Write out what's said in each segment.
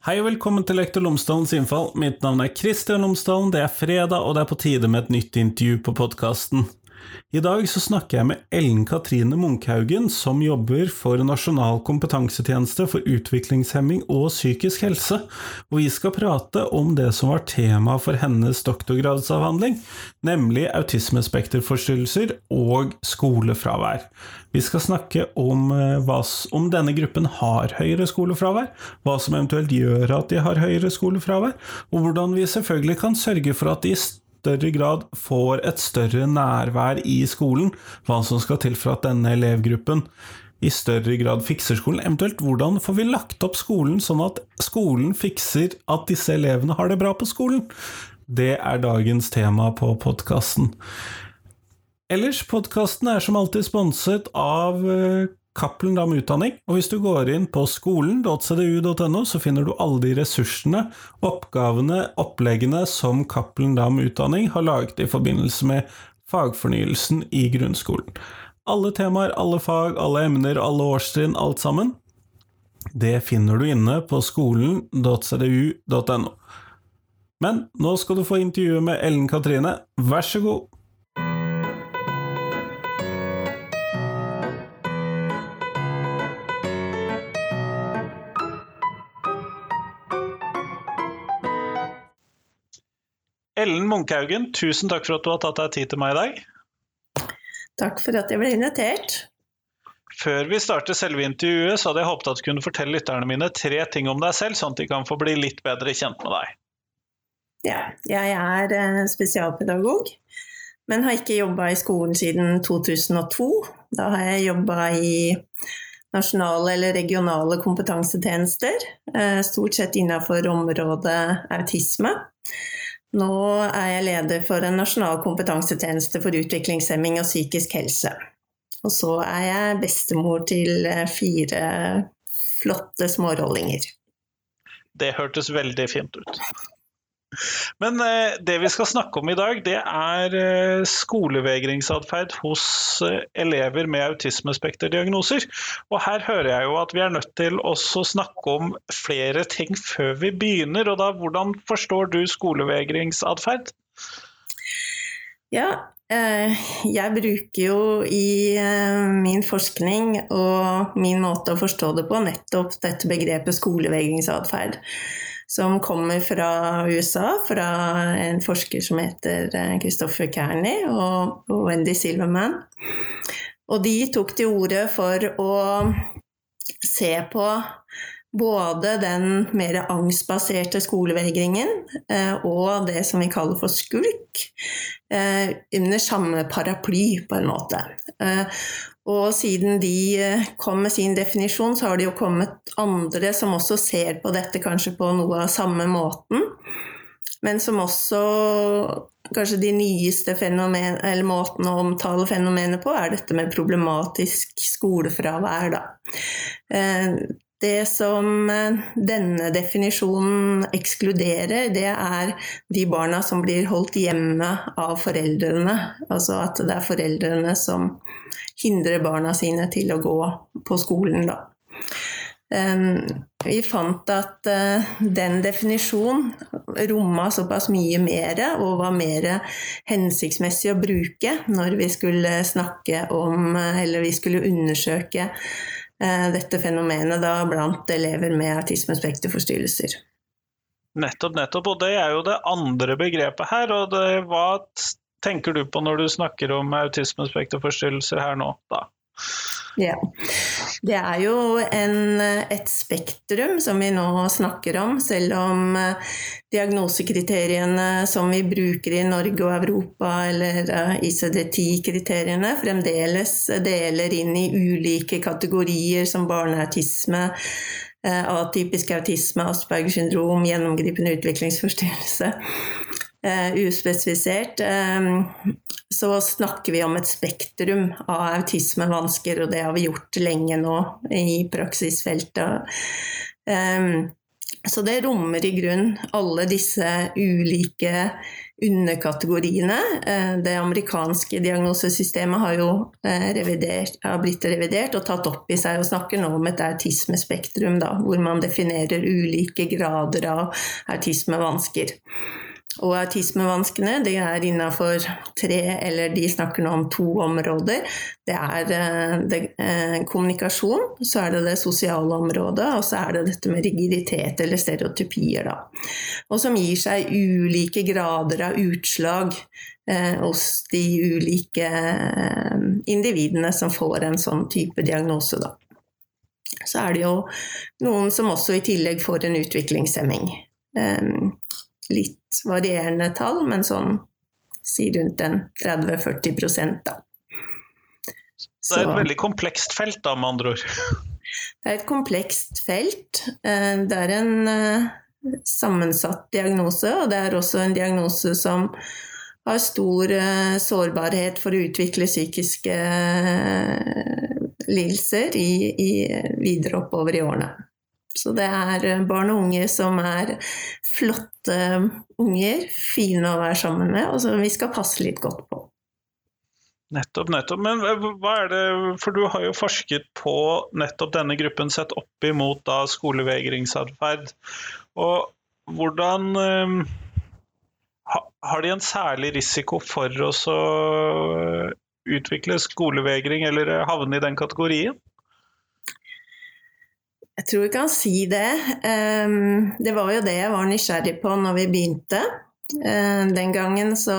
Hei og velkommen til Lektor Lomsdalens innfall. Mitt navn er Kristian Lomsdalen. Det er fredag, og det er på tide med et nytt intervju på podkasten. I dag så snakker jeg med Ellen Katrine Munkhaugen, som jobber for Nasjonal kompetansetjeneste for utviklingshemming og psykisk helse, og vi skal prate om det som var tema for hennes doktorgradsavhandling, nemlig autismespekterforstyrrelser og skolefravær. Vi skal snakke om eh, hva, om denne gruppen har høyere skolefravær, hva som eventuelt gjør at de har høyere skolefravær, og hvordan vi selvfølgelig kan sørge for at de større grad får et større nærvær i skolen, hva som skal til for at denne elevgruppen i større grad fikser skolen. Eventuelt hvordan får vi lagt opp skolen sånn at skolen fikser at disse elevene har det bra på skolen? Det er dagens tema på podkasten. Ellers, podkasten er som alltid sponset av eh, Cappelen Dam Utdanning, og hvis du går inn på skolen.cdu.no, så finner du alle de ressursene, oppgavene, oppleggene som Cappelen Dam Utdanning har laget i forbindelse med fagfornyelsen i grunnskolen. Alle temaer, alle fag, alle emner, alle årstrinn, alt sammen. Det finner du inne på skolen.cdu.no. Men nå skal du få intervjuet med Ellen Katrine, vær så god! Ellen Munkhaugen, tusen takk for at du har tatt deg tid til meg i dag. Takk for at jeg ble invitert. Før vi starter selve intervjuet, så hadde jeg håpet at du kunne fortelle lytterne mine tre ting om deg selv, sånn at de kan få bli litt bedre kjent med deg. Ja, jeg er eh, spesialpedagog, men har ikke jobba i skolen siden 2002. Da har jeg jobba i nasjonale eller regionale kompetansetjenester, eh, stort sett innafor området autisme. Nå er jeg leder for en nasjonal kompetansetjeneste for utviklingshemming og psykisk helse. Og så er jeg bestemor til eh, fire flotte smårollinger. Det hørtes veldig fint ut. Men eh, det vi skal snakke om i dag, det er eh, skolevegringsatferd hos eh, elever med autismespekterdiagnoser. Og her hører jeg jo at vi er nødt til å snakke om flere ting før vi begynner. Og da, hvordan forstår du skolevegringsatferd? Ja, jeg bruker jo i min forskning og min måte å forstå det på nettopp dette begrepet skolevegringsatferd som kommer fra USA, fra en forsker som heter eh, Christopher Kearney og, Wendy Silverman. Og de tok til orde for å se på både den mer angstbaserte skolevegringen eh, og det som vi kaller for skulk, eh, under samme paraply, på en måte. Og siden de eh, kom med sin definisjon, så har det jo kommet andre som også ser på dette kanskje på noe av samme måten. Men som også Kanskje de nyeste fenomen, eller måtene å omtale fenomenet på, er dette med problematisk skolefravær, da. Eh, det som eh, denne definisjonen ekskluderer, det er de barna som blir holdt hjemme av foreldrene. Altså at det er foreldrene som hindre barna sine til å gå på skolen, da. Vi fant at eh, den definisjonen romma såpass mye mer og var mer hensiktsmessig å bruke når vi skulle snakke om, eller vi skulle undersøke eh, dette fenomenet da blant elever med autismespekterforstyrrelser. Nettopp, nettopp. Og det er jo det andre begrepet her. Og det, hva tenker du på når du snakker om autismespekterforstyrrelser her nå, da? Ja. Det er jo en, et spektrum som vi nå snakker om, selv om eh, diagnosekriteriene som vi bruker i Norge og Europa, eller eh, ICD-10-kriteriene, fremdeles deler inn i ulike kategorier som barneautisme, eh, atypisk autisme, Asperger syndrom, gjennomgripende utviklingsforstyrrelse uspesifisert, um, så snakker vi om et spektrum av autismevansker, og det har vi gjort lenge nå i praksisfeltet. Um, Så det rommer i grunn alle disse ulike underkategoriene. Eh, det amerikanske diagnosesystemet har jo eh, revidert, har blitt revidert og tatt opp i seg og snakker nå om et autismespektrum, da, hvor man definerer ulike grader av autismevansker. Og autismevanskene det er innafor tre, eller de snakker nå om to områder. Det er eh, det, eh, kommunikasjon, så er det det sosiale området, og så er det dette med rigiditet eller stereotypier, da. Og som gir seg ulike grader av utslag eh, hos de ulike eh, individene som får en sånn type diagnose, da. Så er det jo noen som også i tillegg får en utviklingshemming. Um, litt varierende tall, men sånn si rundt en 30-40 da. Så det er et veldig komplekst felt, da, med andre ord? Det er et komplekst felt. Eh, det er en eh, sammensatt diagnose, og det er også en diagnose som har stor eh, sårbarhet for å utvikle psykiske lidelser i, i videre oppover i årene. Så det er eh, barn og unge som er flotte unger, fine å være sammen med, og som vi skal passe litt godt på. Nettopp, nettopp. Men hva er det For du har jo forsket på nettopp denne gruppen sett opp imot da skolevegringsatferd. Og hvordan Har de en særlig risiko for å utvikle skolevegring eller havne i den kategorien? Jeg tror vi kan si det. Ehm, det var jo det jeg var nysgjerrig på når vi begynte. Ehm, den gangen så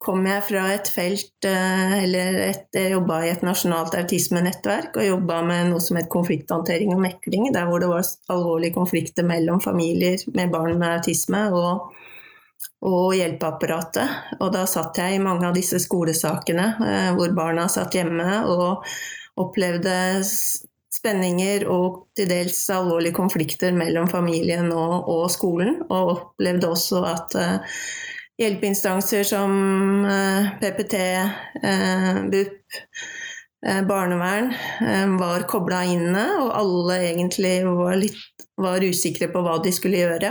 kom jeg fra et felt eh, Eller et, jeg jobba i et nasjonalt autismenettverk og jobba med noe som het konflikthåndtering og mekling, der hvor det var alvorlige konflikter mellom familier med barn med autisme og, og hjelpeapparatet. Og da satt jeg i mange av disse skolesakene eh, hvor barna satt hjemme og opplevde spenninger og til dels alvorlige konflikter mellom familien og, og skolen. Og opplevde også at uh, hjelpeinstanser som uh, PPT, uh, BUP, barnevern var kobla inne, og alle egentlig var, litt, var usikre på hva de skulle gjøre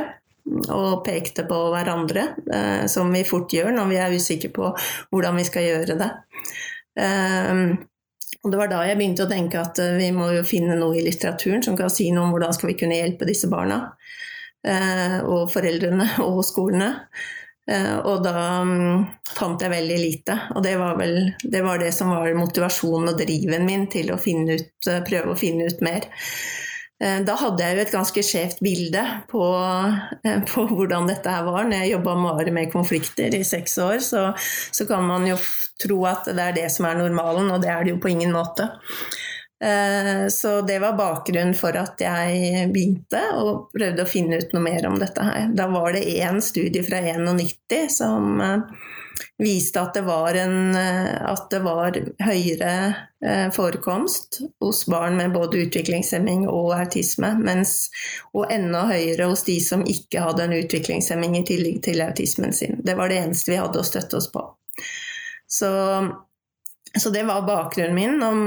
og pekte på hverandre, eh, som vi fort gjør når vi er usikre på hvordan vi skal gjøre det. Og det var da jeg begynte å tenke at eh, vi må jo finne noe i litteraturen som kan si noe om hvordan skal vi kunne hjelpe disse barna. Eh, og foreldrene og skolene. Eh, og da um, fant jeg veldig lite. Og det var vel det, var det som var motivasjonen og driven min til å ut, prøve å finne ut mer. Da hadde jeg jo et ganske skjevt bilde på, på, hvordan dette her var. Når jeg jobba med konflikter i seks år, så, så kan man jo tro at det er det som er normalen, og det er det jo på ingen måte. Eh, så det var bakgrunnen for at jeg begynte og prøvde å finne ut noe mer om dette her. Da var det én studie fra 91 som eh, viste at det var, en, eh, at det var høyere forekomst hos barn med både utviklingshemming og autisme, mens, og enda høyere hos de som ikke hadde en utviklingshemming i tillegg til autismen sin. Det var det eneste vi hadde å støtte oss på. Så, så det var bakgrunnen min. Om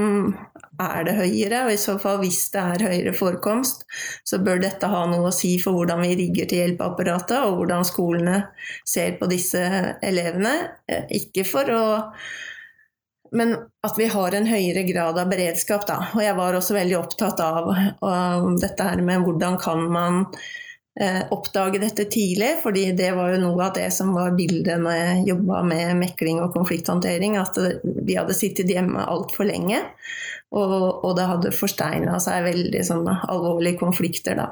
er det høyere, og i så fall hvis det er høyere forekomst, så bør dette ha noe å si for hvordan vi rigger til hjelpeapparatet, og hvordan skolene ser på disse elevene. Eh, ikke for å men at vi har en høyere grad av beredskap, da. Og jeg var også veldig opptatt av, av dette her med hvordan kan man oppdage dette tidlig, fordi det var jo noe av det som var bildet når jeg jobba med mekling og konflikthåndtering, at de hadde sittet hjemme altfor lenge. Og, og, det hadde forsteina seg veldig sånne alvorlige konflikter da.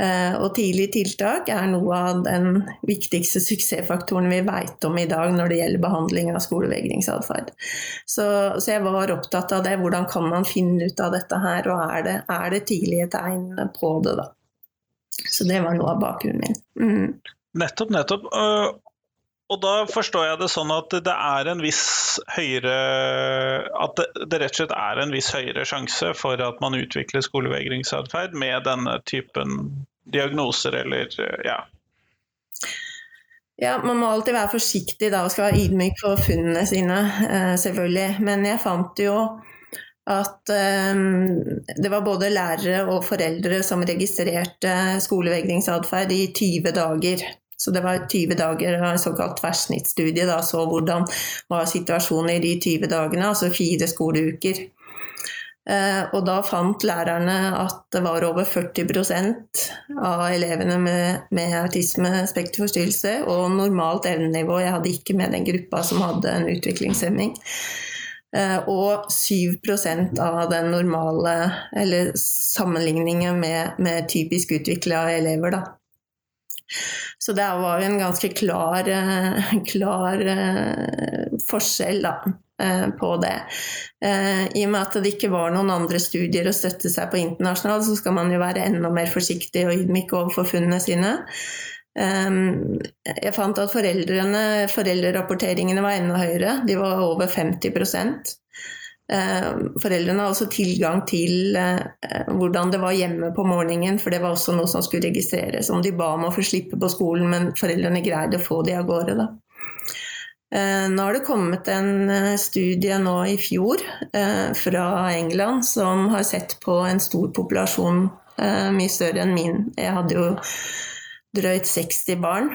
Eh, og tidlig tiltak er noe av den viktigste suksessfaktoren vi vet om i dag når det gjelder behandling av skolevegringsatferd. Så, så, jeg var opptatt av det. Hvordan kan man finne ut av dette her, og er det, er det tidlige tegn på det, da. Så det var noe av bakgrunnen min. Mm. Nettopp, nettopp. Og da forstår jeg det sånn at det er en viss høyere At det, rett og slett er en viss høyere sjanse for at man utvikler skolevegringsatferd med denne typen diagnoser eller ja. Ja, man må alltid være forsiktig da og skal være ydmyk for funnene sine, eh, selvfølgelig. Men jeg fant jo at um, det var både lærere og foreldre som registrerte skolevegringsatferd i 20 dager. Så det var 20 dager av en såkalt tverrsnittstudie, da, så hvordan var situasjonen i de 20 dagene, altså fire skoleuker. Uh, og da fant lærerne at det var over 40% av elevene med, med autismespekterforstyrrelse og normalt evnenivå. Jeg hadde ikke med den gruppa som hadde en utviklingshemming. Eh, og 7% av den normale, eller sammenligningen med, med typisk utvikla elever, da. Så det var jo en ganske klar, eh, klar eh, forskjell da, på det. I og med at det ikke var noen andre studier å støtte seg på internasjonalt, så skal man jo være enda mer forsiktig og ydmyk overfor funnene sine. Ehm, jeg fant at foreldrerapporteringene var enda høyere. De var over 50% ehm, Foreldrene har også tilgang til eh, hvordan det var hjemme på morgenen, for det var også noe som skulle registreres. Om de ba om å få slippe på skolen, men foreldrene greide å få de av gårde. Da. Ehm, nå har det kommet en eh, studie nå i fjor eh, fra England som har sett på en stor populasjon, mye større enn min. Jeg hadde jo drøyt 60 barn.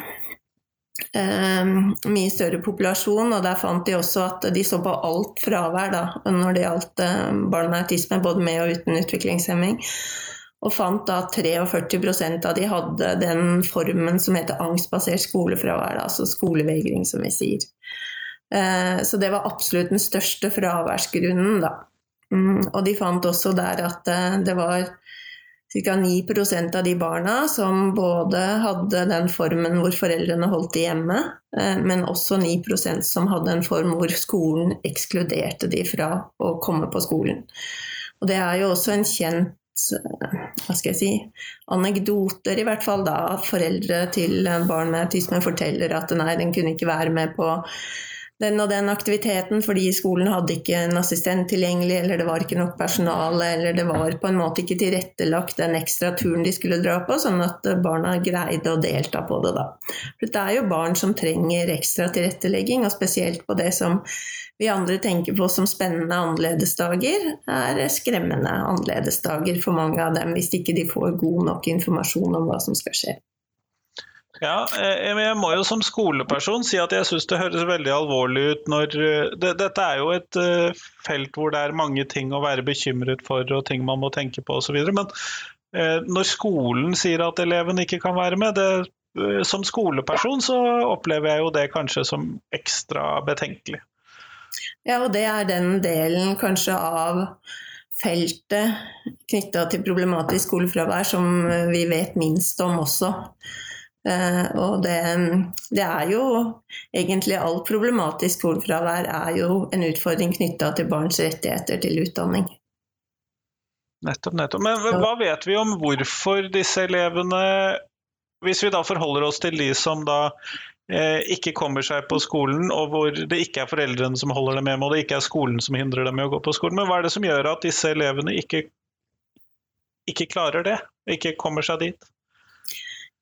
Um, mye større populasjon, og der fant de også at de så på alt fravær da, når det gjaldt uh, barn med autisme, både med og uten utviklingshemming. Og fant da at 43% av de hadde den formen som heter angstbasert skolefravær, da, altså skolevegring, som vi sier. Uh, så det var absolutt den største fraværsgrunnen, da. Um, og de fant også der at uh, det var ca. 9% av de barna som både hadde den formen hvor foreldrene holdt de hjemme, eh, men også 9% som hadde en form hvor skolen ekskluderte de fra å komme på skolen. Og det er jo også en kjent eh, hva skal jeg si, anekdoter, i hvert fall da, at foreldre til barn med autisme forteller at nei, den kunne ikke være med på den og den aktiviteten fordi skolen hadde ikke en assistent tilgjengelig, eller det var ikke nok personale, eller det var på en måte ikke tilrettelagt den ekstra turen de skulle dra på, sånn at barna greide å delta på det, da. For det er jo barn som trenger ekstra tilrettelegging, og spesielt på det som vi andre tenker på som spennende annerledesdager, er skremmende annerledesdager for mange av dem, hvis ikke de får god nok informasjon om hva som skal skje. Ja, eh, jeg må jo som skoleperson si at jeg syns det høres veldig alvorlig ut når eh, det, Dette er jo et uh, felt hvor det er mange ting å være bekymret for og ting man må tenke på osv. Men når skolen sier at eleven ikke kan være med, det, som skoleperson så opplever jeg jo det kanskje som ekstra betenkelig. Ja, og det er den delen kanskje av feltet knytta til problematisk skolefravær som vi vet minst om også. Uh, og det, det, er jo egentlig alt problematisk skolefravær er jo en utfordring knytta til barns rettigheter til utdanning. Nettopp, nettopp. Men hva vet vi om hvorfor disse elevene, hvis vi da forholder oss til de som da eh, ikke kommer seg på skolen, og hvor det ikke er foreldrene som holder dem hjemme, og det ikke er skolen som hindrer dem i å gå på skolen, men hva er det som gjør at disse elevene ikke, ikke klarer det, ikke kommer seg dit?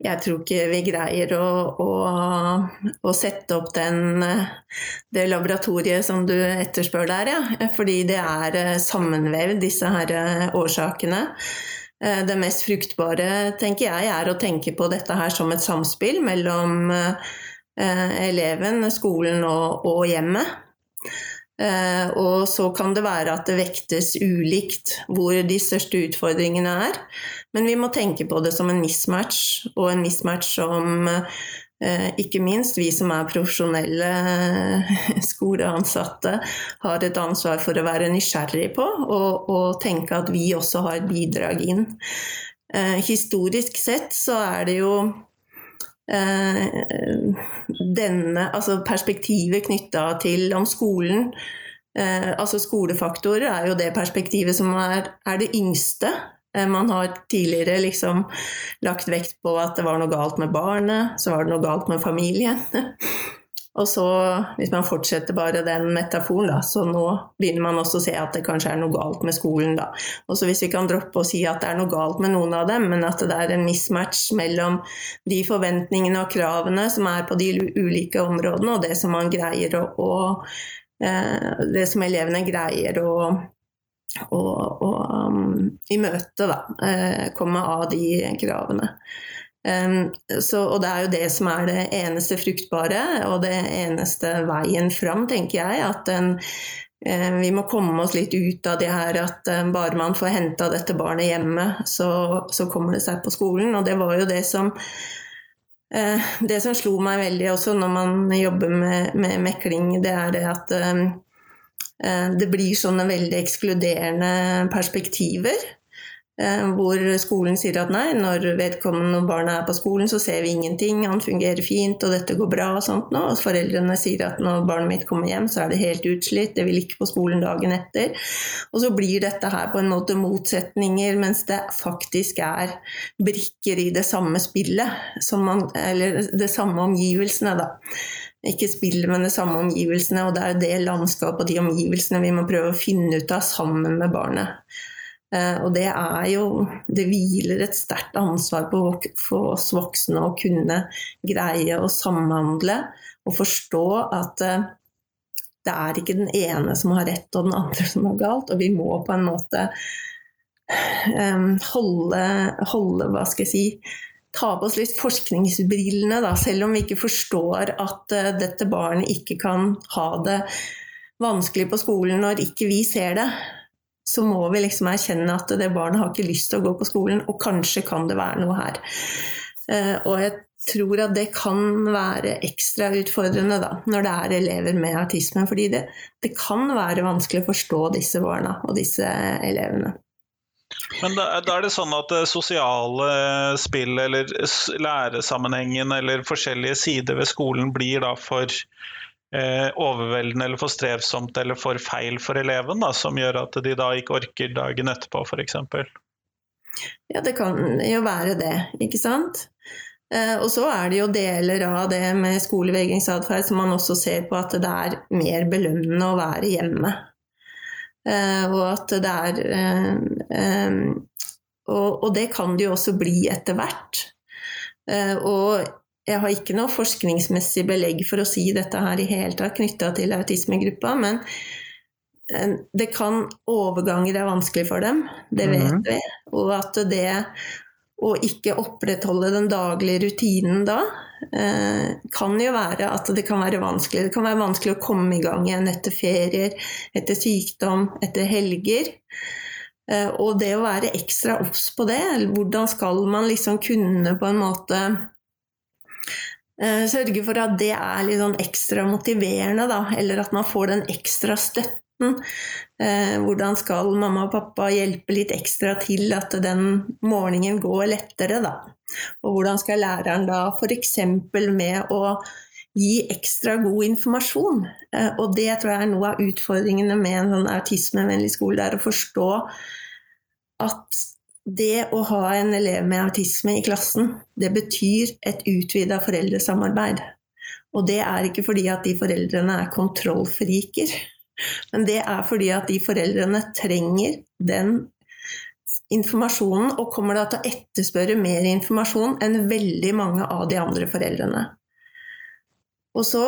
Jeg tror ikke vi greier å, å, å sette opp den, det laboratoriet som du etterspør der, ja. Fordi det er eh, sammenvevd, disse her eh, årsakene. Eh, det mest fruktbare, tenker jeg, er å tenke på dette her som et samspill mellom eleven, skolen og, og hjemmet. Eh, og så kan det være at det vektes ulikt hvor de største utfordringene er. Men vi må tenke på det som en mismatch, og en mismatch som eh, ikke minst vi som er profesjonelle skoleansatte, har et ansvar for å være nysgjerrig på, og, og tenke at vi også har et bidrag inn. Eh, historisk sett så er det jo denne, altså perspektivet knytta til om skolen eh, altså Skolefaktorer er jo det perspektivet som er, er det yngste. Eh, man har tidligere liksom lagt vekt på at det var noe galt med barnet, så var det noe galt med familien. Og så, hvis man fortsetter bare den metaforen, da, så nå begynner man også å se at det kanskje er noe galt med skolen, da. Og så hvis vi kan droppe å si at det er noe galt med noen av dem, men at det er en mismatch mellom de forventningene og kravene som er på de ulike områdene, og det som man greier å, å eh, Det som elevene greier å og, og um, i møte da, uh, komme av de kravene. Så, og det er jo det som er det eneste fruktbare, og det eneste veien fram, tenker jeg. At en, uh, vi må komme oss litt ut av det her at uh, bare man får henta dette barnet hjemme, så, så, kommer det seg på skolen. Og det var jo det som det som slo meg veldig også når man jobber med, med mekling, det er det at Eh, det blir sånne veldig ekskluderende perspektiver. Eh, hvor skolen sier at nei, når vedkommende barna er på skolen, så ser vi ingenting, han fungerer fint og dette går bra og sånt nå. Og foreldrene sier at når barnet mitt kommer hjem, så er det helt utslitt, det vil ikke på skolen dagen etter. Og så blir dette her på en måte motsetninger, mens det faktisk er brikker i det samme spillet, man, eller det samme omgivelsene, da ikke spillet, men de samme omgivelsene. Og det er det landskapet og de omgivelsene vi må prøve å finne ut av sammen med barnet. Eh, og det er jo Det hviler et sterkt ansvar på oss voksne å kunne greie å samhandle og forstå at eh, det er ikke den ene som har rett og den andre som har galt. Og vi må på en måte eh, holde, holde hva skal jeg si ta på oss litt forskningsbrillene, da, selv om vi ikke forstår at dette barnet ikke kan ha det vanskelig på skolen når ikke vi ser det. Så må vi liksom erkjenne at det barnet har ikke lyst til å gå på skolen, og kanskje kan det være noe her. Uh, og jeg tror at det kan være ekstra utfordrende da, når det er elever med autisme. Fordi det, det kan være vanskelig å forstå disse barna og disse elevene. Men da, da, er det sånn at det sosiale spill eller læresammenhengen eller forskjellige sider ved skolen blir da for eh, overveldende eller for strevsomt eller for feil for eleven, da, som gjør at de da ikke orker dagen etterpå f.eks.? Ja, det kan jo være det, ikke sant. Eh, og så er det jo deler av det med skolevegringsatferd som man også ser på at det er mer belønnende å være hjemme. Eh, og at det er eh, eh, og, det kan det jo også bli etter hvert. og jeg har ikke noe forskningsmessig belegg for å si dette her i hele tatt knytta til autismegruppa, men det kan Overganger er vanskelig for dem, det vet mhm. vi. Og at det å ikke opprettholde den daglige rutinen da, Eh, kan jo være at det kan være vanskelig. Det kan være vanskelig å komme i gang igjen etter ferier, etter sykdom, etter helger. Eh, og det å være ekstra obs på det, hvordan skal man liksom kunne på en måte eh, sørge for at det er litt sånn ekstra motiverende, da, eller at man får den ekstra støtten. hvordan skal mamma og pappa hjelpe litt ekstra til at den morgenen går lettere, da. Og hvordan skal læreren da f.eks. med å gi ekstra god informasjon. Eh, og det tror jeg er noe av utfordringene med en sånn autismevennlig skole. Det er å forstå at det å ha en elev med autisme i klassen, det betyr et utvida foreldresamarbeid. Og det er ikke fordi at de foreldrene er kontrollfriker, men det er fordi at de foreldrene trenger den informasjonen, og kommer da til å etterspørre mer informasjon enn veldig mange av de andre foreldrene. Og så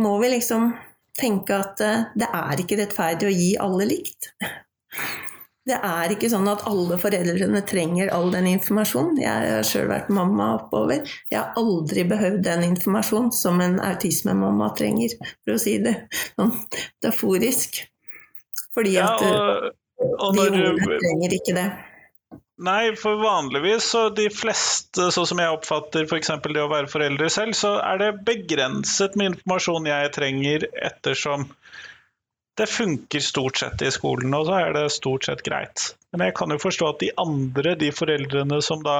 må vi liksom tenke at eh, det er ikke rettferdig å gi alle likt. Det er ikke sånn at alle foreldrene trenger all den informasjonen. Jeg har sjøl vært mamma oppover. Jeg har aldri behøvd den informasjonen som en autismemamma trenger, for å si det sånn daforisk. Fordi at ja, og og de ungene trenger ikke det. Nei, for vanligvis, så de fleste, sånn som jeg oppfatter f.eks. det å være foreldre selv, så er det begrenset med informasjon jeg trenger ettersom det funker stort sett i skolen, og så er det stort sett greit. Men jeg kan jo forstå at de andre, de foreldrene som da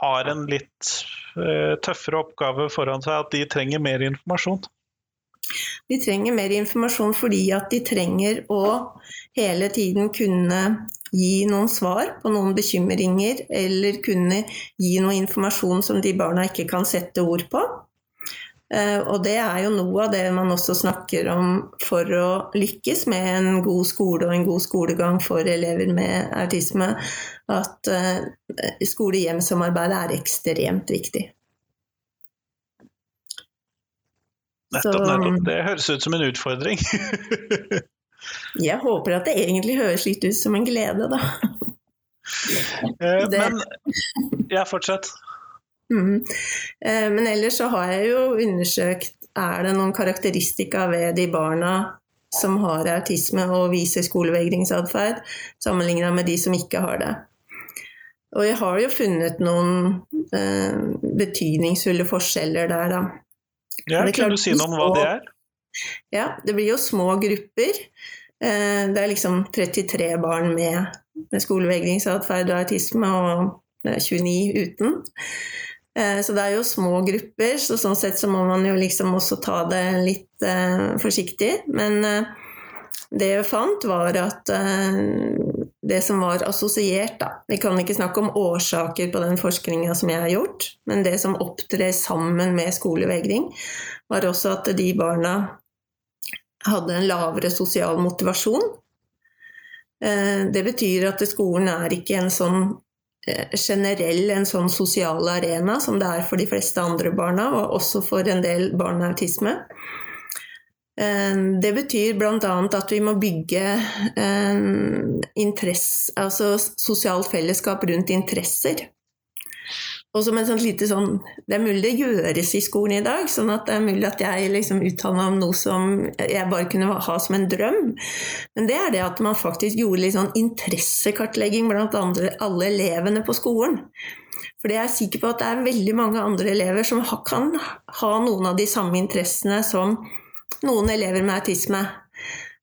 har en litt uh, tøffere oppgave foran seg, at de trenger mer informasjon. De trenger mer informasjon fordi at de trenger å hele tiden kunne gi noen svar på noen bekymringer, eller kunne gi noe informasjon som de barna ikke kan sette ord på. Eh, og det er jo noe av det man også snakker om for å lykkes med en god skole og en god skolegang for elever med autisme, at eh, skole-hjem-samarbeidet er ekstremt viktig. Nettopp, nettopp. Det høres ut som en utfordring. Jeg håper at det egentlig høres litt ut som en glede, da. Eh, men ja, fortsett. Mm. Eh, men ellers så har jeg jo undersøkt er det noen karakteristika ved de barna som har autisme og viser skolevegringsatferd, sammenligna med de som ikke har det. Og jeg har jo funnet noen eh, betydningsfulle forskjeller der, da. Ja, kan du si noe om hva det er? Ja, det blir jo små grupper. Eh, det er liksom 33 barn med, med skolevegringsatferd og autisme, og 29 uten. Eh, så det er jo små grupper, så sånn sett så må man jo liksom også ta det litt eh, forsiktig. Men eh, det jeg fant, var at eh, det som var assosiert, da Vi kan ikke snakke om årsaker på den forskninga som jeg har gjort, men det som opptrer sammen med skolevegring, var også at de barna hadde en lavere sosial motivasjon. Eh, det betyr at skolen er ikke en sånn generell en sånn sosial arena som det er for de fleste andre barna, og også for en del barn med autisme. Eh, det betyr bl.a. at vi må bygge interesse, altså sosialt fellesskap rundt interesser. Og som en sånn lite sånn Det er mulig det gjøres i skolen i dag, sånn at det er mulig at jeg liksom uttaler meg om noe som jeg bare kunne ha som en drøm. Men det er det at man faktisk gjorde litt sånn interessekartlegging blant andre, alle elevene på skolen. For jeg er sikker på at det er veldig mange andre elever som kan ha noen av de samme interessene som noen elever med autisme.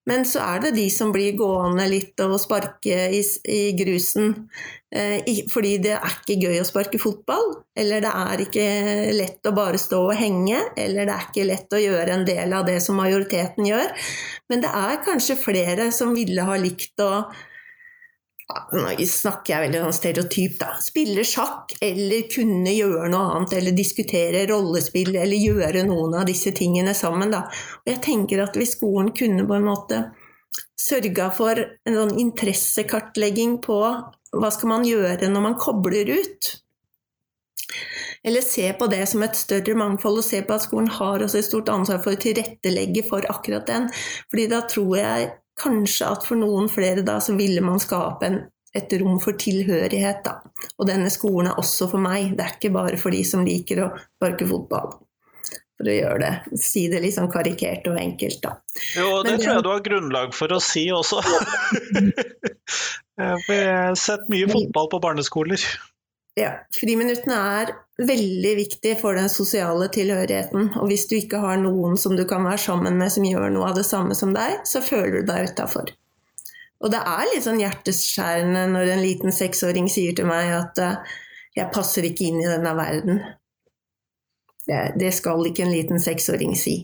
Men så er det de som blir gående litt og sparke i, i grusen. Eh, fordi det er ikke gøy å sparke fotball. Eller det er ikke lett å bare stå og henge. Eller det er ikke lett å gjøre en del av det som majoriteten gjør. Men det er kanskje flere som ville ha likt å nå snakker jeg veldig sånn stereotyp, da. Spille sjakk, eller kunne gjøre noe annet, eller diskutere rollespill, eller gjøre noen av disse tingene sammen, da. Og jeg tenker at hvis skolen kunne på en måte sørga for en sånn interessekartlegging på hva skal man gjøre når man kobler ut, eller se på det som et større mangfold, og se på at skolen har også et stort ansvar for å tilrettelegge for akkurat den. Fordi da tror jeg kanskje at for noen flere da så ville man skape en, et rom for tilhørighet, da. Og denne skolen er også for meg, det er ikke bare for de som liker å sparke fotball. For å gjøre det, si det litt sånn karikert og enkelt, da. Jo, det, det tror jeg du har grunnlag for å si også. jeg har sett mye fotball på barneskoler. Ja, friminuttene er veldig viktig for den sosiale tilhørigheten. Og hvis du ikke har noen som du kan være sammen med som gjør noe av det samme som deg, så føler du deg utafor. Og det er litt sånn hjerteskjærende når en liten seksåring sier til meg at uh, 'jeg passer ikke inn i denne verden'. Det, det skal ikke en liten seksåring si.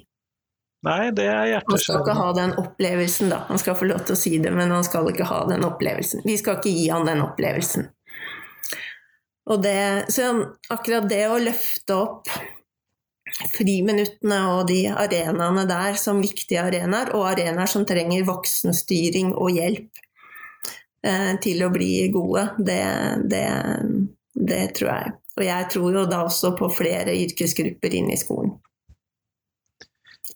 Nei, det er hjerteskjærende. Han skal ikke ha den opplevelsen, da. Han skal få lov til å si det, men han skal ikke ha den opplevelsen. Vi skal ikke gi han den opplevelsen. Og det, så akkurat det å løfte opp friminuttene og de arenaene der som viktige arenaer, og arenaer som trenger voksenstyring og hjelp eh, til å bli gode, det, det, det, tror jeg. Og jeg tror jo da også på flere yrkesgrupper inne i skolen.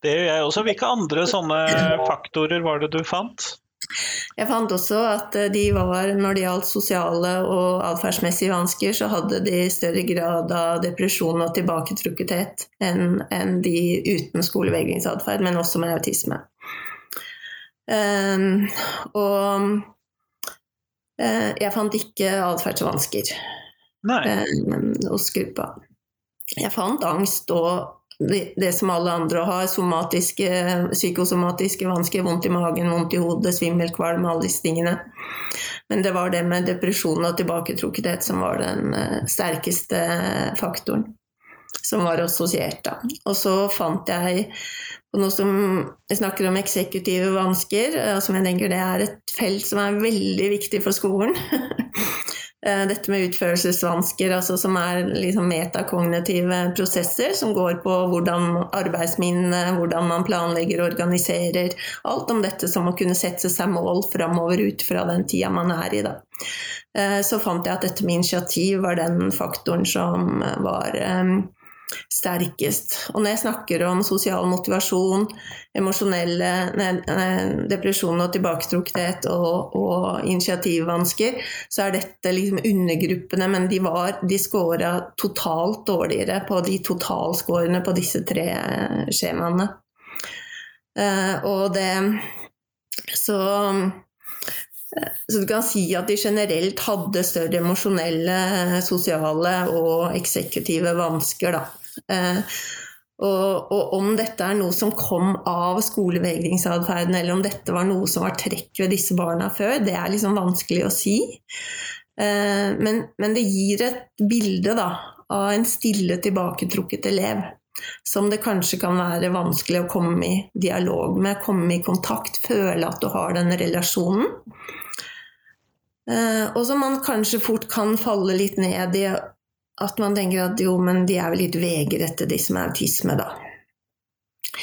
Det gjør jeg også. Hvilke andre sånne faktorer var det du fant? Jeg fant også at eh, de var, når det gjaldt sosiale og atferdsmessige vansker, så hadde de større grad av depresjon og tilbaketrukkethet enn, en de uten skolevegringsatferd, men også med autisme. Um, og uh, jeg fant ikke atferdsvansker um, hos gruppa. Jeg fant angst og det, som alle andre har, somatiske, psykosomatiske vansker, vondt i magen, vondt i hodet, svimmel, kvalm, alle disse tingene. Men det var det med depresjon og tilbaketrukkethet som var den uh, sterkeste faktoren som var assosiert. Og så fant jeg på noe som Jeg snakker om eksekutive vansker, uh, som jeg tenker det er et felt som er veldig viktig for skolen. Eh, dette med utførelsesvansker, altså som er liksom metakognitive prosesser som går på hvordan arbeidsminnene, hvordan man planlegger og organiserer. Alt om dette som å kunne sette seg mål framover ut fra den tida man er i. Da. Eh, så fant jeg at dette med initiativ var den faktoren som var eh, sterkest. Og når jeg snakker om sosial motivasjon, emosjonelle depresjon og tilbaketrukkethet og, og initiativvansker, så er dette liksom undergruppene, men de, var, de scora totalt dårligere på de totalscorene på disse tre skjemaene. Uh, og det Så så du kan si at de generelt hadde større emosjonelle, sosiale og eksekutive vansker, da. Eh, og, og, om dette er noe som kom av skolevegringsatferden, eller om dette var noe som var trekk ved disse barna før, det er liksom vanskelig å si. Eh, men, men det gir et bilde da, av en stille, tilbaketrukket elev. Som det kanskje kan være vanskelig å komme i dialog med, komme i kontakt, føle at du har den relasjonen. Eh, og som man kanskje fort kan falle litt ned i at man tenker at jo, men de er jo litt vegrete, de som er autisme, da.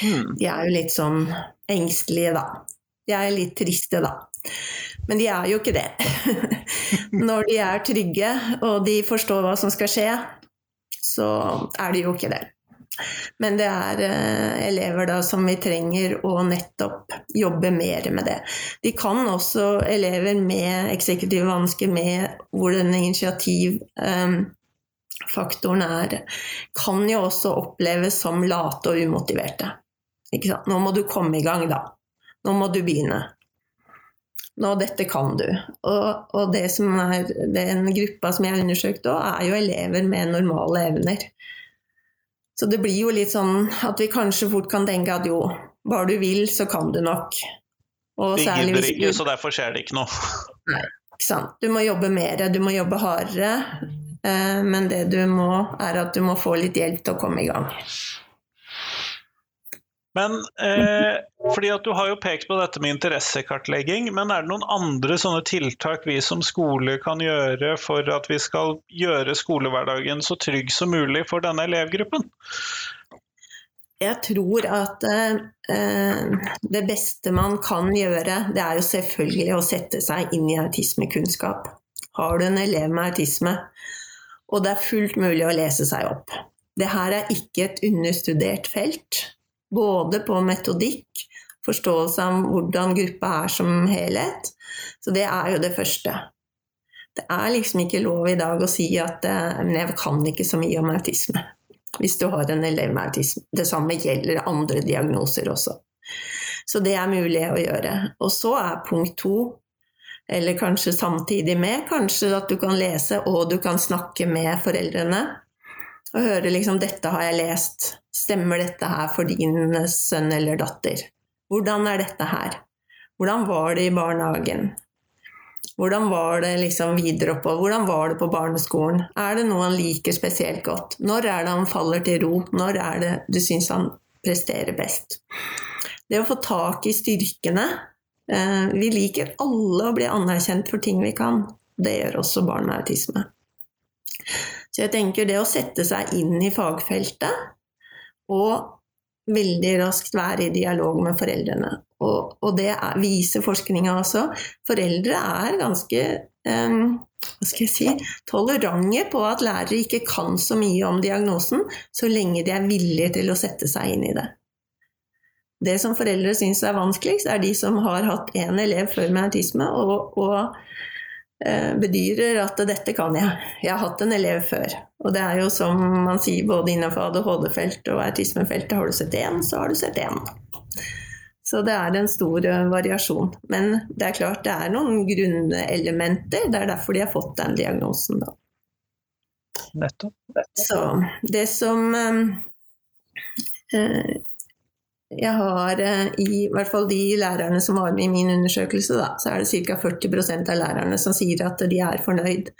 Hmm. De er jo litt sånn engstelige, da. De er litt triste, da. Men de er jo ikke det. Når de er trygge og de forstår hva som skal skje, så er de jo ikke det. Men det er eh, elever da som vi trenger å nettopp jobbe mer med det. De kan også, elever med eksekutive vansker, med hvor denne initiativfaktoren eh, er, kan jo også oppleves som late og umotiverte. Nå må du komme i gang, da. Nå må du begynne. Nå, dette kan du. Og, og det som er den gruppa som jeg undersøkte òg, er jo elever med normale evner. Så det blir jo litt sånn at vi kanskje fort kan tenke at jo, bare du vil, så kan du nok. Og vi gidder ikke, så derfor skjer det ikke noe. Nei, ikke sant. Du må jobbe mer, du må jobbe hardere. Eh, men det du må, er at du må få litt hjelp til å komme i gang. Men eh, fordi at Du har jo pekt på dette med interessekartlegging, men er det noen andre sånne tiltak vi som skole kan gjøre for at vi skal gjøre skolehverdagen så trygg som mulig for denne elevgruppen? Jeg tror at eh, det beste man kan gjøre, det er jo selvfølgelig å sette seg inn i autismekunnskap. Har du en elev med autisme, og det er fullt mulig å lese seg opp. Det her er ikke et understudert felt. Både på metodikk, forståelse av hvordan gruppa er som helhet. Så det er jo det første. Det er liksom ikke lov i dag å si at eh, men jeg kan ikke så mye om autisme. Hvis du har en elev med autisme. Det samme gjelder andre diagnoser også. Så det er mulig å gjøre. Og så er punkt to, eller kanskje samtidig med, kanskje at du kan lese og du kan snakke med foreldrene. Og høre liksom 'dette har jeg lest', Stemmer dette her for din sønn eller datter? Hvordan er dette her? Hvordan var det i barnehagen? Hvordan var det liksom videre oppover? Hvordan var det på barneskolen? Er det noe han liker spesielt godt? Når er det han faller til ro? Når er det du syns han presterer best? Det å få tak i styrkene Vi liker alle å bli anerkjent for ting vi kan. Det gjør også barn med autisme. Så jeg tenker det å sette seg inn i fagfeltet og veldig raskt være i dialog med foreldrene. Og, og det er, viser forskninga også. Foreldre er ganske um, hva skal jeg si, tolerante på at lærere ikke kan så mye om diagnosen, så lenge de er villige til å sette seg inn i det. Det som foreldre syns er vanskeligst, er de som har hatt én elev før med autisme, og, og Eh, bedyrer at dette kan jeg. Jeg har hatt en elev før. Og det er jo som man sier både innenfor ADHD-felt og autismefeltet, har du sett én, så har du sett én. Så det er en stor eh, variasjon. Men det er klart det er noen grunnelementer. Det er derfor de har fått den diagnosen, da. Nettopp. Så det som eh, jeg har eh, i hvert fall de lærerne som var med i min undersøkelse, da, så er det ca. 40% av lærerne som sier at de er fornøyd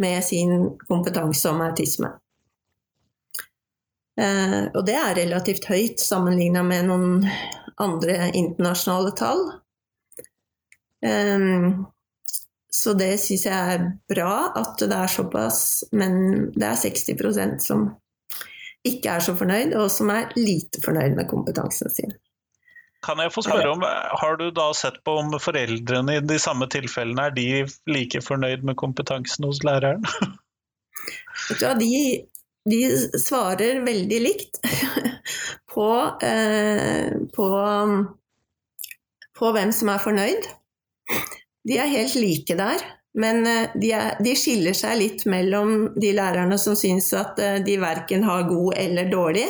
med sin kompetanse om autisme. Eh, og det er relativt høyt sammenligna med noen andre internasjonale tall. Eh, så det syns jeg er bra at det er såpass, men det er 60% som ikke er så fornøyd, og som er lite fornøyd med kompetansen sin. Kan jeg få spørre om, Har du da sett på om foreldrene i de samme tilfellene er de like fornøyd med kompetansen hos læreren? Vet du, de, de svarer veldig likt på, eh, på, på hvem som er fornøyd. De er helt like der. Men eh, de, er, de, skiller seg litt mellom de lærerne som syns at eh, de verken har god eller dårlig,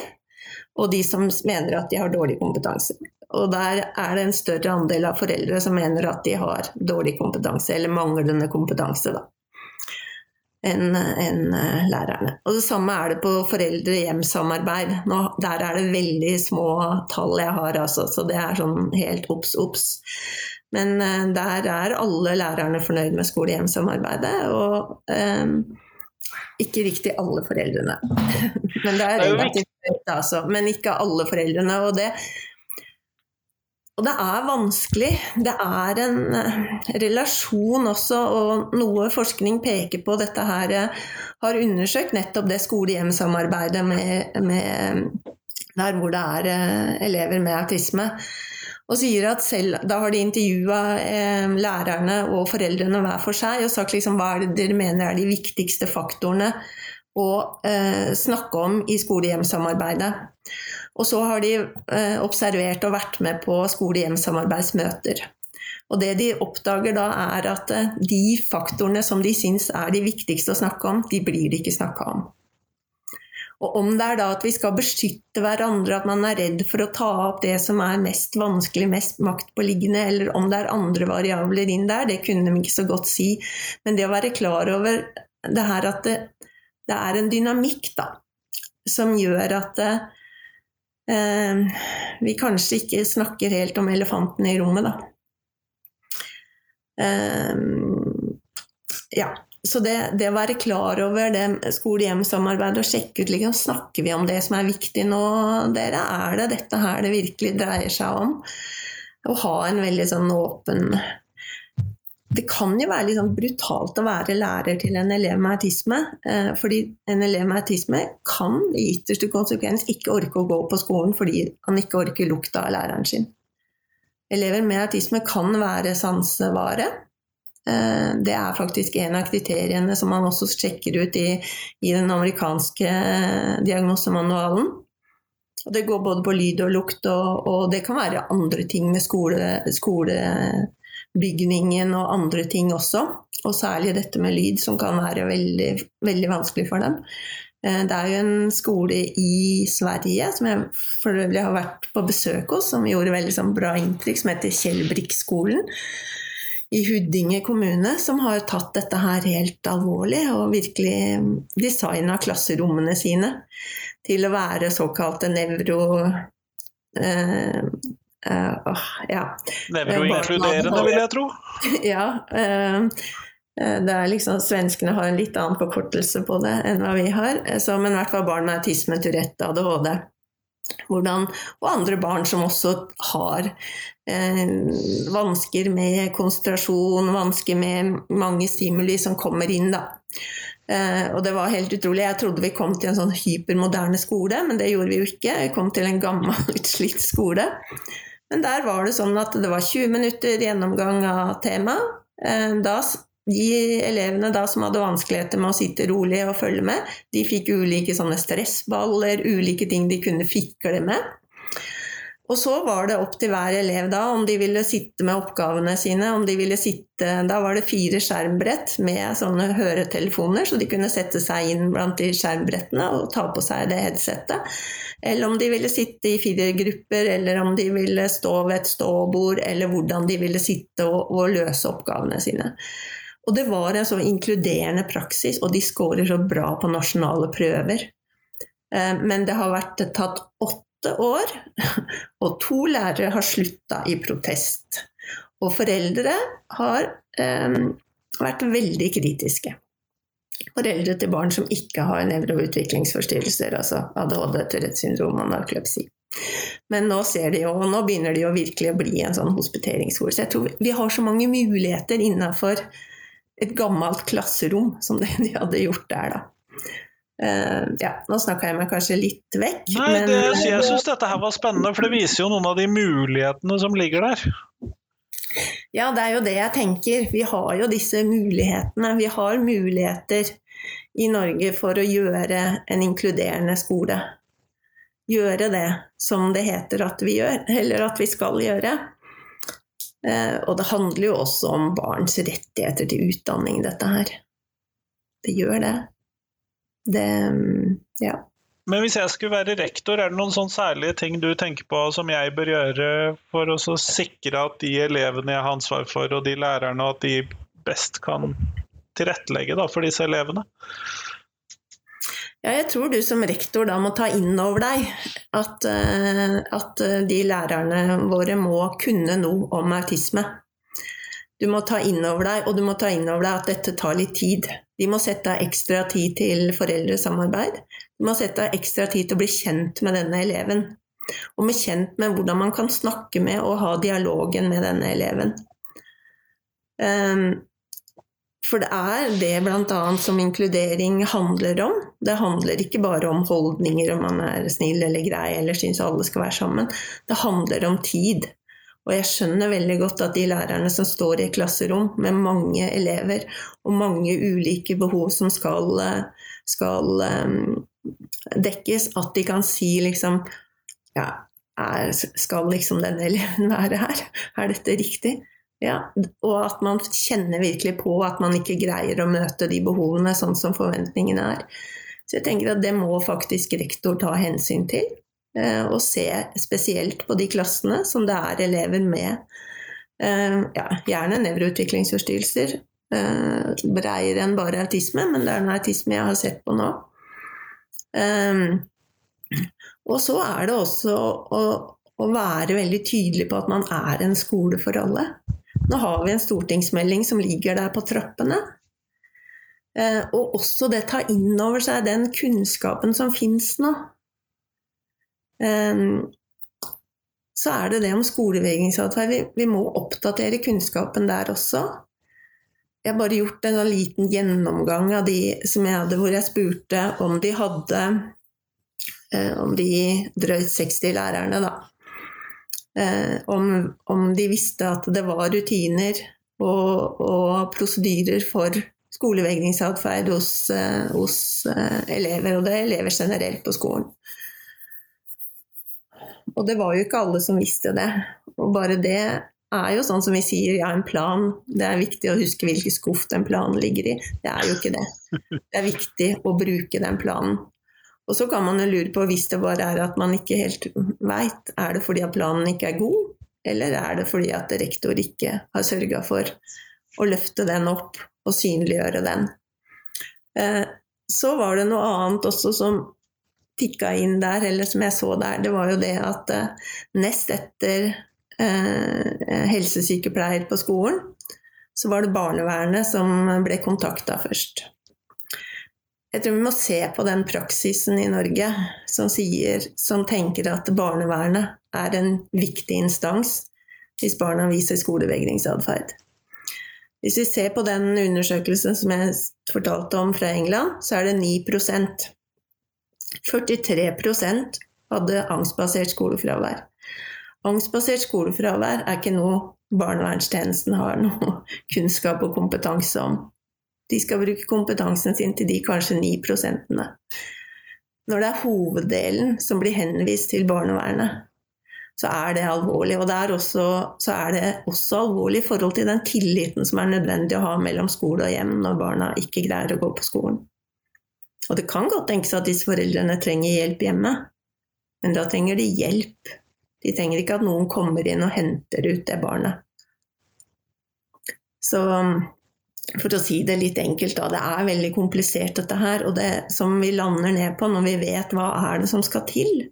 og de som mener at de har dårlig kompetanse. Og der er det en større andel av foreldre som mener at de har dårlig kompetanse, eller manglende kompetanse, da, enn en eh, lærerne. Og det samme er det på foreldre-hjem-samarbeid. Der er det veldig små tall jeg har, altså, så det er sånn helt obs, obs. Men uh, der er alle lærerne fornøyd med skole-hjem-samarbeidet. Og um, ikke riktig alle foreldrene. Men det er relativt høyt, altså. Men ikke alle foreldrene. Og det, og det er vanskelig. Det er en uh, relasjon også, og noe forskning peker på dette her har undersøkt nettopp det skole-hjem-samarbeidet med, med, der hvor det er elever med autisme og sier at selv, Da har de intervjua eh, lærerne og foreldrene hver for seg og sagt liksom, hva er det dere mener er de viktigste faktorene å eh, snakke om i skole-hjem-samarbeidet. Og så har de eh, observert og vært med på skole-hjem-samarbeidsmøter. Og det de oppdager da, er at eh, de faktorene som de syns er de viktigste å snakke om, de blir det ikke snakka om. Og om det er da at vi skal beskytte hverandre, at man er redd for å ta opp det som er mest vanskelig, mest maktpåliggende, eller om det er andre variabler inn der, det kunne de ikke så godt si. Men det å være klar over det her at det, det er en dynamikk, da, som gjør at eh, vi kanskje ikke snakker helt om elefanten i rommet, da. Eh, ja så det, det, å være klar over det skole-hjem-samarbeidet og sjekke ut liksom, Snakker vi om det som er viktig nå, dere? Er det dette her det virkelig dreier seg om? Å ha en veldig sånn åpen Det kan jo være litt sånn brutalt å være lærer til en elev med autisme. Eh, fordi en elev med autisme kan i ytterste konsekvens ikke orke å gå på skolen fordi han ikke orker lukta av læreren sin. Elever med autisme kan være sansevare. Eh, det er faktisk en av kriteriene som man også sjekker ut i, i den amerikanske eh, diagnosemanualen. Og det går både på lyd og lukt, og, og det kan være andre ting med skole, skolebygningen og andre ting også. Og særlig dette med lyd, som kan være veldig, veldig vanskelig for dem. Eh, det er jo en skole i Sverige som jeg for øvrig har vært på besøk hos, som gjorde veldig sånn bra inntrykk, som heter Kjellbrikkskolen i Huddinge kommune som har tatt dette her helt alvorlig og virkelig designa klasserommene sine til å være såkalte nevro... Eh, eh, ja. Nevroinkluderende, vil jeg tro. ja. Eh, det er liksom, Svenskene har en litt annen forkortelse på det enn hva vi har. Så, men i hvert fall barn med autisme, Tourette, ADHD. Hvordan, og andre barn som også har eh, vansker med konsentrasjon, vansker med mange stimuli som kommer inn. Da. Eh, og det var helt utrolig. Jeg trodde vi kom til en sånn hypermoderne skole, men det gjorde vi jo ikke. Vi kom til en gammel, utslitt skole. Men der var det sånn at det var 20 minutter gjennomgang av temaet. Eh, da de elevene da som hadde vanskeligheter med å sitte rolig og følge med, de fikk ulike sånne stressballer, ulike ting de kunne fikle med. Og så var det opp til hver elev da om de ville sitte med oppgavene sine. om de ville sitte, Da var det fire skjermbrett med sånne høretelefoner, så de kunne sette seg inn blant de skjermbrettene og ta på seg det headsetet. Eller om de ville sitte i fire grupper, eller om de ville stå ved et ståbord, eller hvordan de ville sitte og, og løse oppgavene sine. Og det var en så inkluderende praksis, og de scorer så bra på nasjonale prøver. Eh, men det har vært tatt åtte år, og to lærere har slutta i protest. Og foreldre har um, vært veldig kritiske. Foreldre til barn som ikke har nevroutviklingsforstyrrelser, altså ADHD, Tourettes syndrom og narkolepsi. Men nå ser de jo, og nå begynner de jo virkelig å bli en sånn hospiteringsskole. Så jeg tror vi har så mange muligheter innafor et gammelt klasserom, som det de hadde gjort der, da. Uh, ja, nå snakka jeg meg kanskje litt vekk. Nei, men, det, jeg syns dette her var spennende, for det viser jo noen av de mulighetene som ligger der. Ja, det er jo det jeg tenker. Vi har jo disse mulighetene. Vi har muligheter i Norge for å gjøre en inkluderende skole. Gjøre det som det heter at vi gjør, eller at vi skal gjøre. Eh, og det handler jo også om barns rettigheter til utdanning, dette her. Det gjør det. Det ja. Men hvis jeg skulle være rektor, er det noen sånn særlige ting du tenker på som jeg bør gjøre for å sikre at de elevene jeg har ansvar for, og de lærerne, at de best kan tilrettelegge for disse elevene? Ja, jeg tror du som rektor da må ta inn over deg at, uh, at de lærerne våre må kunne noe om autisme. Du må ta inn over deg, og du må ta inn over deg at dette tar litt tid. De må sette av ekstra tid til foreldresamarbeid. De må sette av ekstra tid til å bli kjent med denne eleven. Og bli kjent med hvordan man kan snakke med og ha dialogen med denne eleven. Um, for det er det bl.a. som inkludering handler om. Det handler ikke bare om holdninger, om man er snill eller grei eller syns alle skal være sammen. Det handler om tid. Og jeg skjønner veldig godt at de lærerne som står i et klasserom med mange elever og mange ulike behov som skal, skal um, dekkes, at de kan si liksom Ja, er, skal liksom denne eleven være her? Er dette riktig? Ja, og at man kjenner virkelig på at man ikke greier å møte de behovene sånn som forventningene er. Så jeg tenker at det må faktisk rektor ta hensyn til. Eh, og se spesielt på de klassene som det er elever med eh, ja, gjerne nevroutviklingsforstyrrelser. Breiere enn bare autisme, men det er en autisme jeg har sett på nå. Og så er det også å, å være veldig tydelig på at man er en skole for alle. Nå har vi en stortingsmelding som ligger der på trappene. Eh, og også det ta inn over seg den kunnskapen som fins nå. Eh, så er det det om skolevegringsatferd. Vi, må oppdatere kunnskapen der også. Jeg har bare gjort en liten gjennomgang av de som jeg hadde, hvor jeg spurte om de hadde eh, Om de drøyt 60 lærerne, da om, om, de visste at det var rutiner og, og prosedyrer for skolevegringsatferd hos, eh, hos eh, elever, og det er elever generelt på skolen. Og det var jo ikke alle som visste det. Og bare det er jo sånn som vi sier, ja, en plan. Det er viktig å huske hvilken skuff den planen ligger i. Det er jo ikke det. Det er viktig å bruke den planen. Og så kan man jo lure på, hvis det bare er at man ikke helt veit, er det fordi at planen ikke er god, eller er det fordi at rektor ikke har sørga for å løfte den opp og synliggjøre den. Eh, så var det noe annet også som tikka inn der, eller som jeg så der. Det var jo det at eh, nest etter eh, helsesykepleier på skolen, så var det barnevernet som ble kontakta først. Jeg tror vi må se på den praksisen i Norge som, sier, som tenker at barnevernet er en viktig instans hvis barna viser skolevegringsatferd. Hvis vi ser på den undersøkelsen som jeg fortalte om fra England, så er det 9% 43% hadde angstbasert skolefravær. Angstbasert skolefravær er ikke noe barnevernstjenesten har noe kunnskap og kompetanse om. De skal bruke kompetansen sin til de kanskje 9 prosentene. Når det er hoveddelen som blir henvist til barnevernet, så er det alvorlig. Og det er også, så er det også alvorlig i forhold til den tilliten som er nødvendig å ha mellom skole og hjem når barna ikke greier å gå på skolen. Og det kan godt tenkes at disse foreldrene trenger hjelp hjemme, men da trenger de hjelp. De trenger ikke at noen kommer inn og henter ut det barnet. Så for å si det litt enkelt, da, det er veldig komplisert dette her. Og det som vi lander ned på når vi vet hva er det som skal til,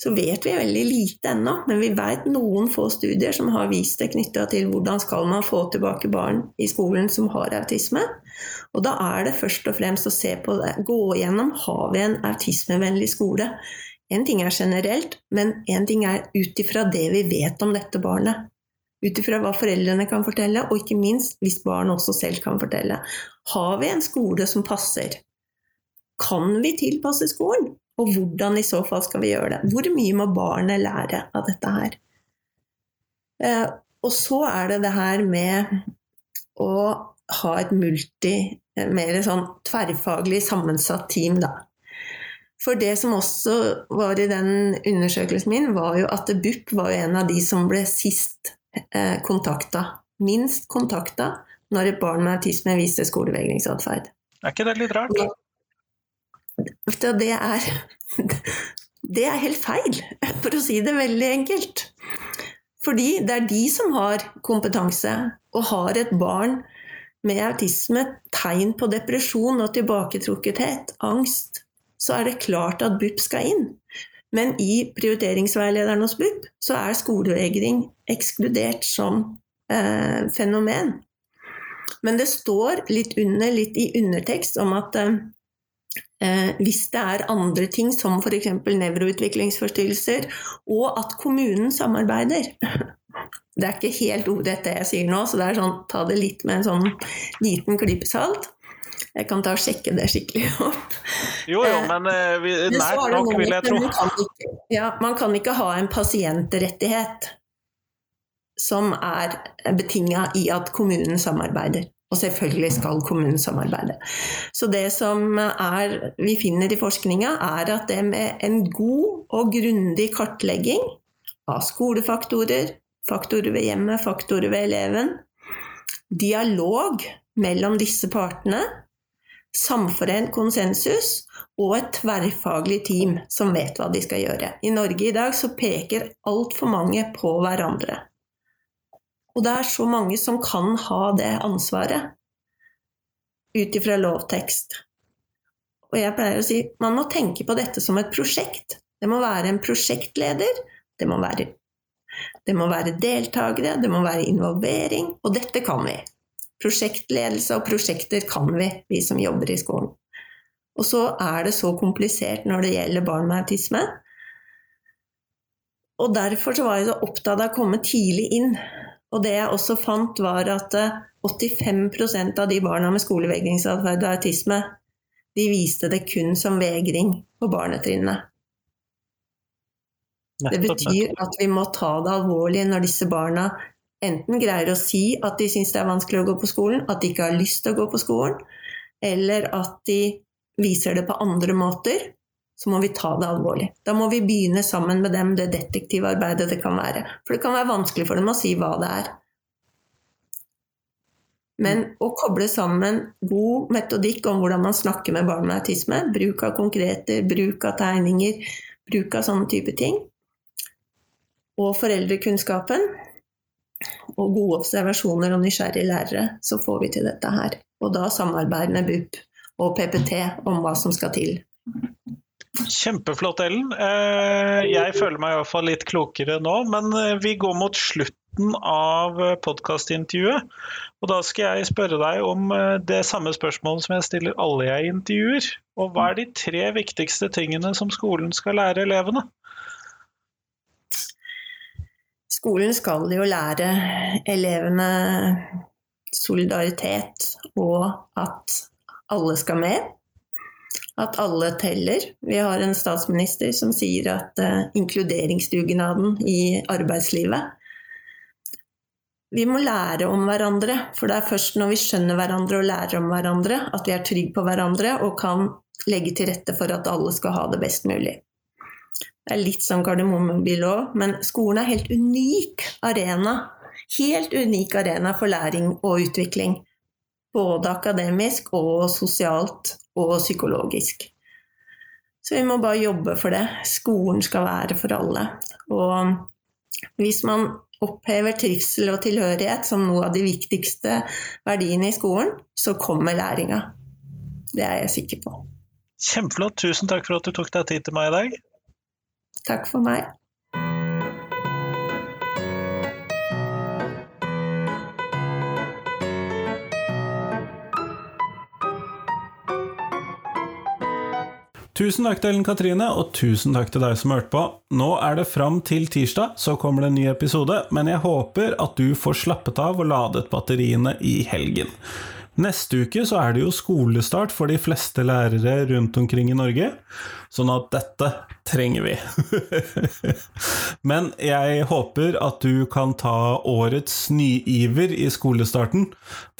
så vet vi veldig lite ennå. Men vi vet noen få studier som har vist det knytta til hvordan skal man få tilbake barn i skolen som har autisme. Og da er det først og fremst å se på det, gå igjennom har vi en autismevennlig skole. En ting er generelt, men en ting er ut ifra det vi vet om dette barnet ut ifra hva foreldrene kan fortelle, og ikke minst hvis barn også selv kan fortelle. Har vi en skole som passer? Kan vi tilpasse skolen? Og hvordan i så fall skal vi gjøre det? Hvor mye må barnet lære av dette her? Eh, og så er det det her med å ha et multi, mer sånn tverrfaglig sammensatt team, da. For det som også var i den undersøkelsen min, var jo at BUP var en av de som ble sist eh, kontakta. Minst kontakta når et barn med autisme viser skolevegringsatferd. Er ikke det litt rart? Det er, det er helt feil, for å si det veldig enkelt. Fordi det er de som har kompetanse, og har et barn med autisme tegn på depresjon og tilbaketrukkethet, angst, så er det klart at BUP skal inn. Men i prioriteringsveilederen hos BUP så er skolevegring ekskludert som eh, fenomen. Men det står litt under, litt i undertekst, om at eh, hvis det er andre ting, som f.eks. nevroutviklingsforstyrrelser, og at kommunen samarbeider Det er ikke helt ordrett det jeg sier nå, så det er sånn, ta det litt med en sånn liten klype salt. Jeg kan ta og sjekke det skikkelig opp. Jo, jo, men uh, vi, nært nok, vil jeg tro. Man kan, ikke, ja, man kan ikke ha en pasientrettighet som er betinga i at kommunen samarbeider. Og selvfølgelig skal kommunen samarbeide. Så det som er, vi finner i forskninga, er at det med en god og grundig kartlegging av skolefaktorer, faktorer ved hjemmet, faktorer ved eleven, dialog mellom disse partene, samforent konsensus og et tverrfaglig team som vet hva de skal gjøre. I Norge i dag så peker altfor mange på hverandre. Og det er så mange som kan ha det ansvaret ut ifra lovtekst. Og jeg pleier å si man må tenke på dette som et prosjekt. Det må være en prosjektleder, det må være, det må være deltakere, det må være involvering, og dette kan vi. Prosjektledelse og prosjekter kan vi, vi som jobber i skolen. Og så er det så komplisert når det gjelder barn med autisme. Og derfor så var jeg så opptatt av å komme tidlig inn. Og det jeg også fant, var at 85 eh, av de barna med skolevegringsatferd og autisme, de viste det kun som vegring på barnetrinnet. Det betyr at vi må ta det alvorlig når disse barna enten greier å si at de syns det er vanskelig å gå på skolen, at de ikke har lyst til å gå på skolen, eller at de viser det på andre måter, så må vi ta det alvorlig. Da må vi begynne sammen med dem det detektivarbeidet det kan være. For det kan være vanskelig for dem å si hva det er. Men å koble sammen god metodikk om hvordan man snakker med barn med autisme, bruk av konkreter, bruk av tegninger, bruk av sånne type ting, og foreldrekunnskapen, og gode observasjoner og nysgjerrige lærere, så får vi til dette her. Og da samarbeid med BUP og PPT om hva som skal til. Kjempeflott, Ellen. Eh, jeg føler meg iallfall litt klokere nå, men eh, vi går mot slutten av podkastintervjuet. Og da skal jeg spørre deg om eh, det samme spørsmålet som jeg stiller alle jeg intervjuer. Og hva er de tre viktigste tingene som skolen skal lære elevene? Skolen skal jo lære elevene solidaritet og at alle skal med. At alle teller. Vi har en statsminister som sier at uh, inkluderingsdugnaden i arbeidslivet Vi må lære om hverandre, for det er først når vi skjønner hverandre og lærer om hverandre, at vi er trygge på hverandre og kan legge til rette for at alle skal ha det best mulig. Det er litt sånn Kardemommeby òg, men skolen er helt unik arena. Helt unik arena for læring og utvikling. Både akademisk og sosialt og psykologisk. Så vi må bare jobbe for det. Skolen skal være for alle. Og hvis man opphever trivsel og tilhørighet som noe av de viktigste verdiene i skolen, så kommer læringa. Det er jeg sikker på. Kjempeflott. Tusen takk for at du tok deg tid til meg i dag. Takk for meg. Tusen takk til Ellen Katrine, og tusen takk til deg som hørte på. Nå er det fram til tirsdag, så kommer det en ny episode, men jeg håper at du får slappet av og ladet batteriene i helgen. Neste uke så er det jo skolestart for de fleste lærere rundt omkring i Norge, sånn at dette trenger vi. Men jeg håper at du kan ta årets nyiver i skolestarten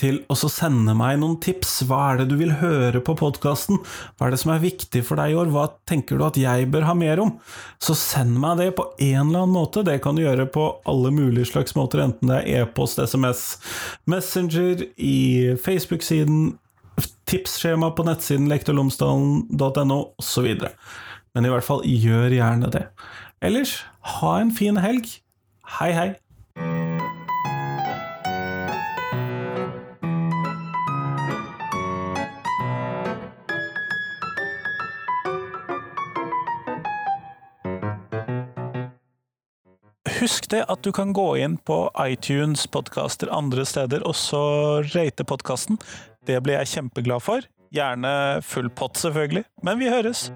til å sende meg noen tips. Hva er det du vil høre på podkasten? Hva er det som er viktig for deg i år? Hva tenker du at jeg bør ha mer om? Så send meg det på en eller annen måte. Det kan du gjøre på alle mulige slags måter, enten det er e-post, SMS, Messenger, i Facebook-siden, tipsskjema på nettsiden lektorlomsdalen.no osv. Men i hvert fall, gjør gjerne det. Ellers, ha en fin helg. Hei, hei. Husk det at du kan gå inn på iTunes, podkaster andre steder, og så rate podkasten. Det blir jeg kjempeglad for. Gjerne full pott, selvfølgelig. Men vi høres!